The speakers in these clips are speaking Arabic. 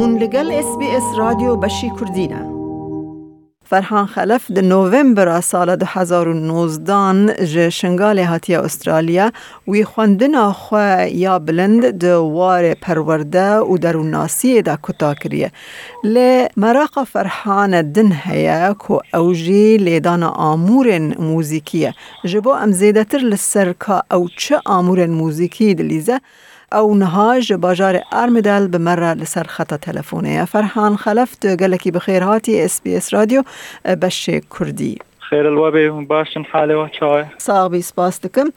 هون لگل اس بی اس رادیو بشی کردینه. فرحان خلف د نوامبر سال 2019 ج شنگال هاتی استرالیا وی خوندنا خو یا بلند د وار پرورده و درو ناسی دا کتا کریه. ل مراق فرحان دن هیا کو اوجی لیدان آمور موزیکیه. جبو ام زیدتر لسرکا او چه آمور موزیکی دلیزه او نهاج باجار ارمدل بمرة لسر خطا تلفونية فرحان خلفت قالك بخير. هاتي اس بي اس راديو باش كردي. خير الوبي مباشر حالي وشاي صاغبي سباس لكم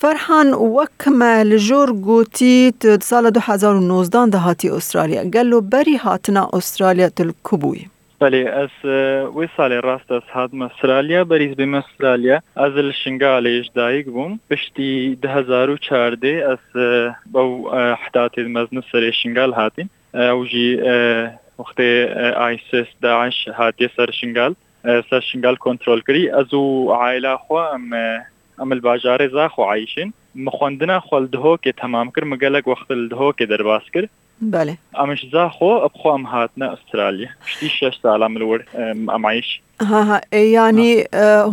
فرحان وكما لجور قوتي سالة 2019 دهاتي استراليا قال له بري هاتنا استراليا تلكبوي. Bəli, as we sale rastas hat Avustralya, beriz bim Avustralya, az el şingali jdaig bum, bişti 2004 as bu حدات المزن سري شنغال هاتين او جي وقت ايسس داعش هاتي سر شنغال سر شنغال كنترول كري ازو عائله خو ام ام الباجار زاخو عايشين مخوندنا خو الدهوكي تمام كر مقالك وقت الدهوكي درباس كر بله. امش زاخو ابخو ام هاتنا استراليا. شتي شش عايش ها ها. يعني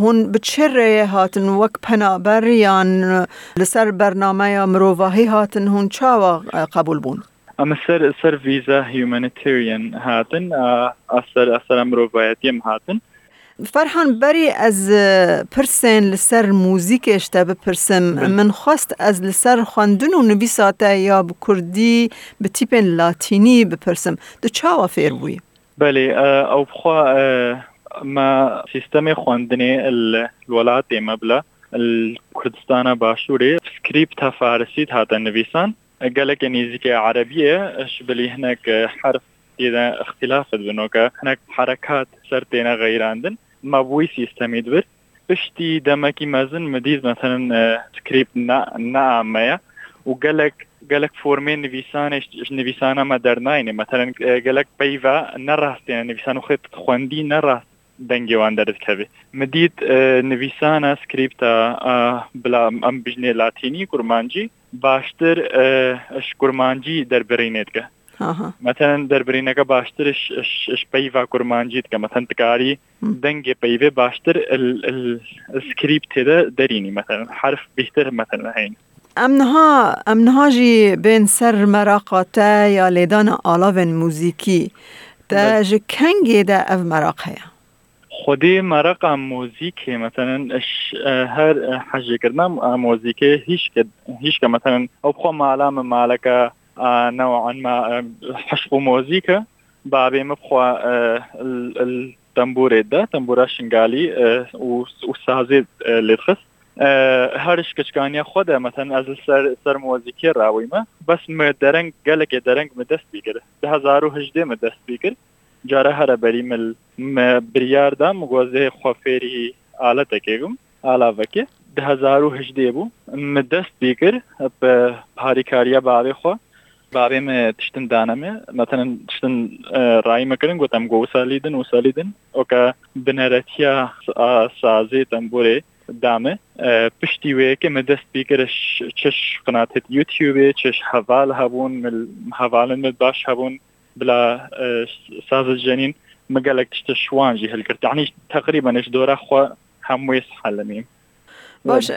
هون بتشر هاتن وك پنا بريان لسر برنامه مروواهي هاتن هون چاوا قبول بون؟ ام سر سر فيزا هيومانيتيريان هاتن اثر اثر مرووايتيم هاتن. فرحان بری از پرسن لسر موزیکش تا بپرسم. من خواست از لسر خواندن و نویساته یا بکردی به تیپ لاتینی بپرسم. دو چاوا فیر بوی بله او بخوا ما سیستم خواندنی الولات مبلا الكردستان باشوري سكريبت فارسي هذا نویسان. قالك نيزيك عربية اش بلي هناك حرف إذا اختلاف بنوكا هناك حركات سرتين ما مبوي sistem edver. Piştî demekî mezin midiz mesela script naameye û gelek gelek formê nivîsanê ji nivîsana me dernayîne mesela gelek peyva nerastîne nivîsan û xê xwendî nerast dengê wan derdikevê. Midît nivîsana skripta bila em bijnê latînî kurmancî baştir ji kurmancî derbirînê dike. مثلا دەربرینەکە باشترش پەیوا کورمانجیت کە مەتەن تکاری دەنگێ پەیوێ باشتر سکریپ تێدا دەرینی مثلا. حرف بهتر مثلا هەین امنها امنها جی بین سر مراقاته یا لیدان آلاون موزیکی. جی کنگی دا اف مراق هیا. خودی مرق موزیک مثلا هر حاجة کردن موزیک هیچ که مثلا أو بخوا معلم مالکه نوعا ما حشو موزيكا بابي مبخوا التنبور ده تنبورا شنغالي وسازي لتخص هرش کچکانی خود مثلا از سر سر موزیکی راویمه بس م درنگ درنگ م دست بیگر ده هزار و هجده م دست بیگر جاره هر بری مل م بریار دا مگوزه خوفیری آلت کېګم علاوه کې ده هزار و هجده بو م دست بیگر په هاریکاریا باوی خو بابێ تشتن دانەمێ. مەتەن تشتن ڕای مەکردن گوتم گۆ سالیدن و سالیدن ئۆکە بنەرەتیا سازێ تەمبورێ دامە پشتی وەیەکە مە دەست بیکەرە چش قناتێت یوتیوبێ چش هەواڵ هەبوون هەواڵن باش هەبوون. بلا سازە جەنین مگەلک تشتە شوانجی هەلکرد عنی تقریبانش دۆرە خوا هەمووی حلمیم باش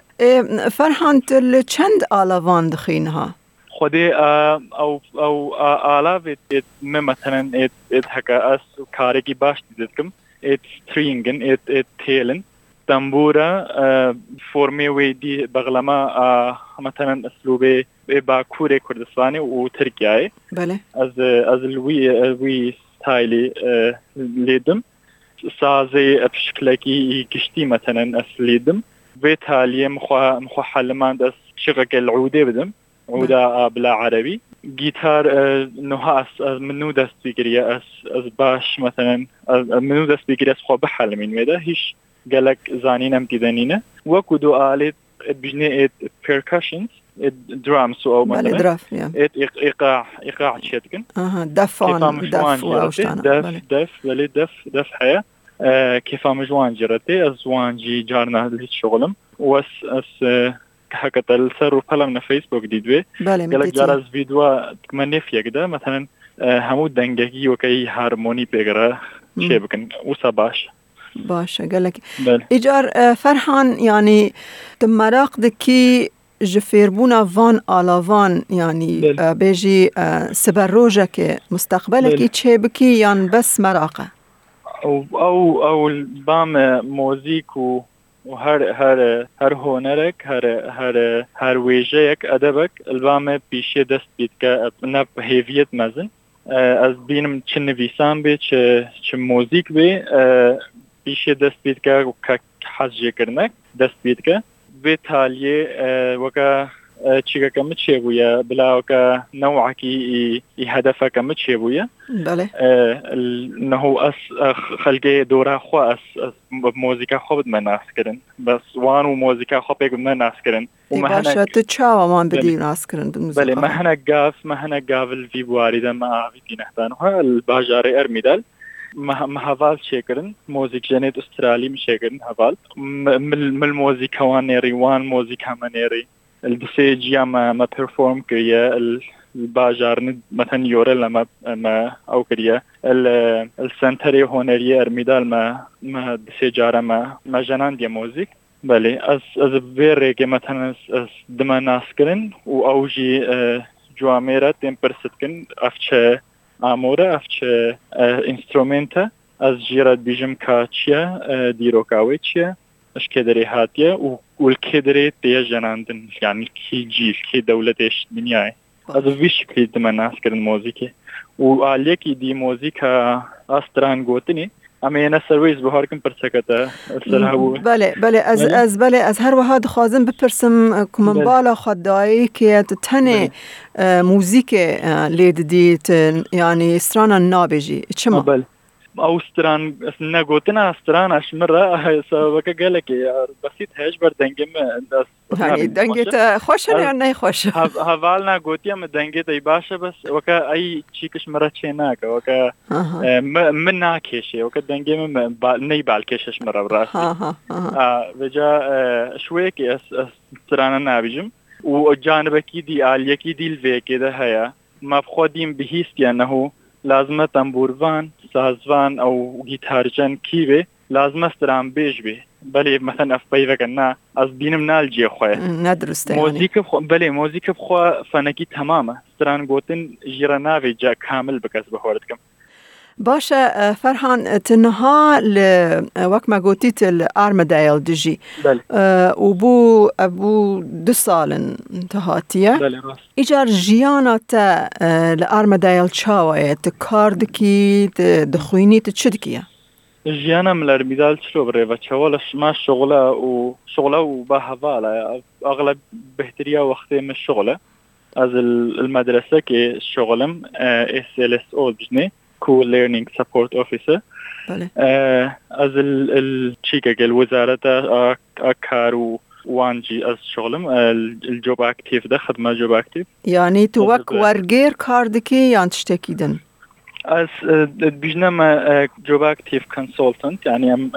فەرهان لە چەند ئالاوان دخینها خودی او او علاوه من مثلا ات هکا اس کارگی باش دیدکم. ات ترینگن ات ات تیلن. تنبورا فرمی وی دی بغلما مثلا اسلوب باکور کردستانی و ترکیه بله. از از وی وی ستایلی لیدم. سازی بشکلکی گشتی مثلا اسلیدم وی تالیه مخوا مخوا حلمان دست شغل العوده بدم. ودا بلا عربي. جيتار نوها منو دست بيجري اس از باش مثلا منو دست بيجري اس خو بحل من مدا هيش قالك زانينم تدنينه وكو دو آلت بجني ات percussions درامز آو مثلا. دراف ات ايقاع ايقاع تشتكن آها دف دف دف دف ولي دف دف حياه كيف مجوان جرتي ازوانجي جارنا شغلم. وس اس hakikaten falan Facebook didve. Bale, gelek caraz vidua menefiyek de mesela hemû dengekî wekey harmonî pêgere şê bikin wisa baş. Başa gelek. Ecar Ferhan yani di meraq dikî ji fêrbûna van alavan yanî bêjî siberrojekê mustaqbelekî çê bikî yan bes meraq e. او او او البام موزيك و و هر هر هر هۆنەرێک هر هر هر وێژەیەک ادبک. ئەلبامە پیشێ دست بیت کە نەپ هێویت مزن. از بینم چ نویسان چه چ مۆزیک بێ دست دەست بیتکە و کە حەزیێکردنەک دست بیتکە به تالیێ وەکە چیکەکە مت چێ بووە بلاوکە نەوعکی ئی هەدەفەکە مت چێ بووە نەهۆ ئەس خەلگەی دۆرا خوا ئەس مۆزیکا خۆ بمە ناسکردن بەس وان و مۆزیکا خۆپێک بمە ناسکردن چاوەمان بدی ناسکردن بەێ مە هەنە گاف مە هەنە بواریدە دینەختان ها باژارەی ئەرمیدال. هەڤال چێکردن مۆزیک ژەنێت ئوسترالی میشێکردن هەڤال مل مۆزیکەوان نێریوان مۆزیک هەمە نێری. البسي جيا ما ما بيرفورم كريا الباجار مثلا يورا لما ما أو كريا. السنتري هونريا أرميدال ما ما دسي جارا ما ما جنان دي موزيك. بله از از بيري كي مثلا از دما ناسكرن و اوجي جواميرا تم برستكن افچه امورا افچه ülkeleri hatiye u ülkeleri diye jenandın yani ki cil ki devlet eş dünyayı. Az bir şekilde men askerin müziği. U aliye ki di müzik astran gotini. اما یه سرویس بهار کم پرسکتا بله بله از از بله از هر وها دخوازم بپرسم کمن بالا خدایی که تنه موزیک لید دیت یعنی استرانا نابجی چما بله ئەوستران نەگوتن ئاستران ئەشمرە سەبەکە گەلێکی بەسییت هێش بەردەنگم دەنگێتە خۆش نەیخۆش هەواڵ ناگوتی ئەمە دەنگێتی باشە بەس وەکە ئەی چیکشمرە چێ ناکە وەکە من ناکێشێ وەکە دەنگێ نەی بالکێشش مرە ڕاست بجا شوەیەکی ئەسترانە نابیژم و جانبەکی دی ئالیەکی دیل vێکێدە هەیە. مافخۆ دیم بهیستیان نەهوو لازمە تەمبورڤان سازوان ئەو گیتارجەن کیوێ لازمە ستران بێژ بێ بەێ مەسەن ئەفپەیەکە نا ئەس بینم نالجێ خۆە نەدرست مۆزیکە بەێ مۆزیکە بخوا فەنەکی تەمامە. ستران گوتن ژیرە ناوێ جا کامل بکەس بەهۆرتکەم باشا فرحان تنها وقت ما قلتيت الارمدايل دجي بله. آه وبو ابو دو سالن انتهاتيه بله راست. اجار جيانا تا الارمدايل تشاوي تكاردكي دخويني تشدكيه ژیانم لەربیدال چلۆ بڕێ؟ بە چەوە لە شما شغلە و شغلە و بە هەواڵە. ئەغلب بهتریا وەختێ من شغلە. ئەز المەدرسەکێ شغلم SLSO بژنێ كو ليرنينج سبورت اوفيسر از الشيكا الوزارة اكارو وانجي از شغلم الجوب اكتيف ده خدمه جوب اكتيف يعني تو وك ورغير كاردكي يعني تشتكيدن از بيجنا جوب اكتيف كونسلتنت يعني ام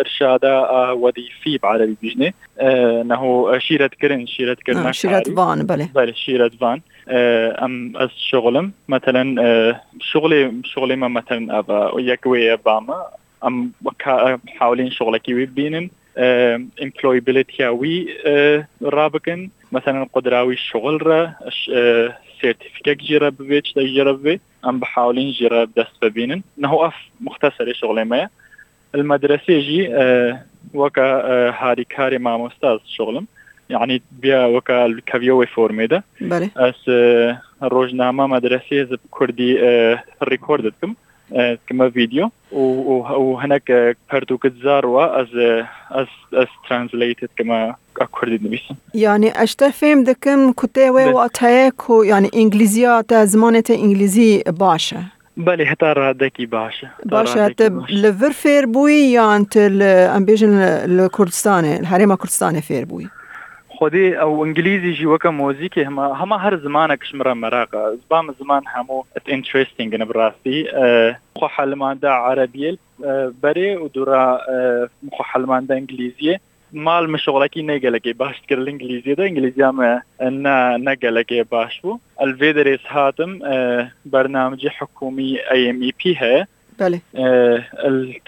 ارشادة وظيفي بعربي بيجني انه شيرة كرن شيرة كرن شيرة فان بله. بله شيرة فان أم از شغلم مثلا شغلي شغلي ما مثلا أبا يكوي باما أم حاولين شغلك بينن employability وي رابكن مثلا قدراوي الشغل را سيرتيفيكات جيرا ببيتش دا جيرا بي أم بحاولين جيرا بدست ببينن. نهو أف مختصر شغلي ما المدرسة جي وكا هاري كاري مع مستاذ شغلم. يعني بیا وەکە کەویەوەی فۆرمێدا ئەس ڕۆژنامە مەدرسێ کوردی ڕیکۆرد دەکەم کمە ڤیددیو و هەنێک پەرتوکت زارەوە ئەس ئەس ئەس ترانسلیتت کەمە کوردی نویسم یعنی ئەشتا فێم دەکەم کوتێوێ واتەیەک و ینی ئینگلیزیە تا زمانێتە ئینگلیزی باشە. بەێ هەتا ڕادێکی باشە. باشە لە ڤر فێر بووی یان ئەمبێژن لە کوردستانێ هەرێمە کوردستانê فێر بووی؟ خودی ئەو ئەنگلیزیژی وەکە مۆزیکی هەمە هەمە هەر زمانە کشمرە مەراقە زبام زمان هەموو ئەتئینترستینگە بڕاستی خۆ حەلماندا عربیل بەرێ و دوورا خۆ حەلماندا ئەنگلیزیە مال مشغڵکی نەگەلەکەی باشکرد ئنگلیزیدا ئنگلیزیامە نەگەلەکێ باش بوو ئەلێ دەرێز هاتم بەرنامجی حکومی ئەMEP هەیە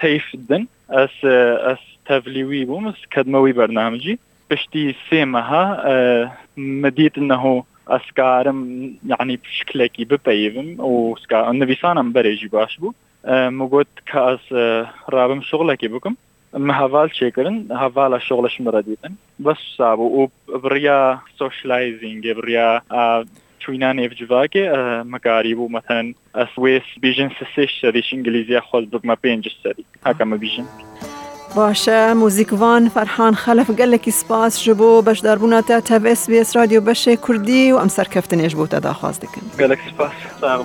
تەیفدن ئەس تەڤلیوی بووم کەدمەوەی بەرنامجی بشتي سيمها مديت إنه أسكارم يعني بشكلكي ببيفم وسكا النبي سانم بريجي باش بو مگوت کاس رابم شغلکی بکم ما هفال شكرن هفال شغلش مرديدن بس صابو و بريا سوشلايزينج بريا توينان اف جواكي مكاري بو مثلا أسويس بيجن سسيش سريش انجليزيا خود بينج سري. هكا ما بيجن. باشه. موزیکوان فرحان خلف گلکی سپاس جبو. باش دربونا تا تاو اس بی اس رادیو بشه کردی و ام سرکفتنیش بو تا داخواست دکن. گلک سپاس. سلام.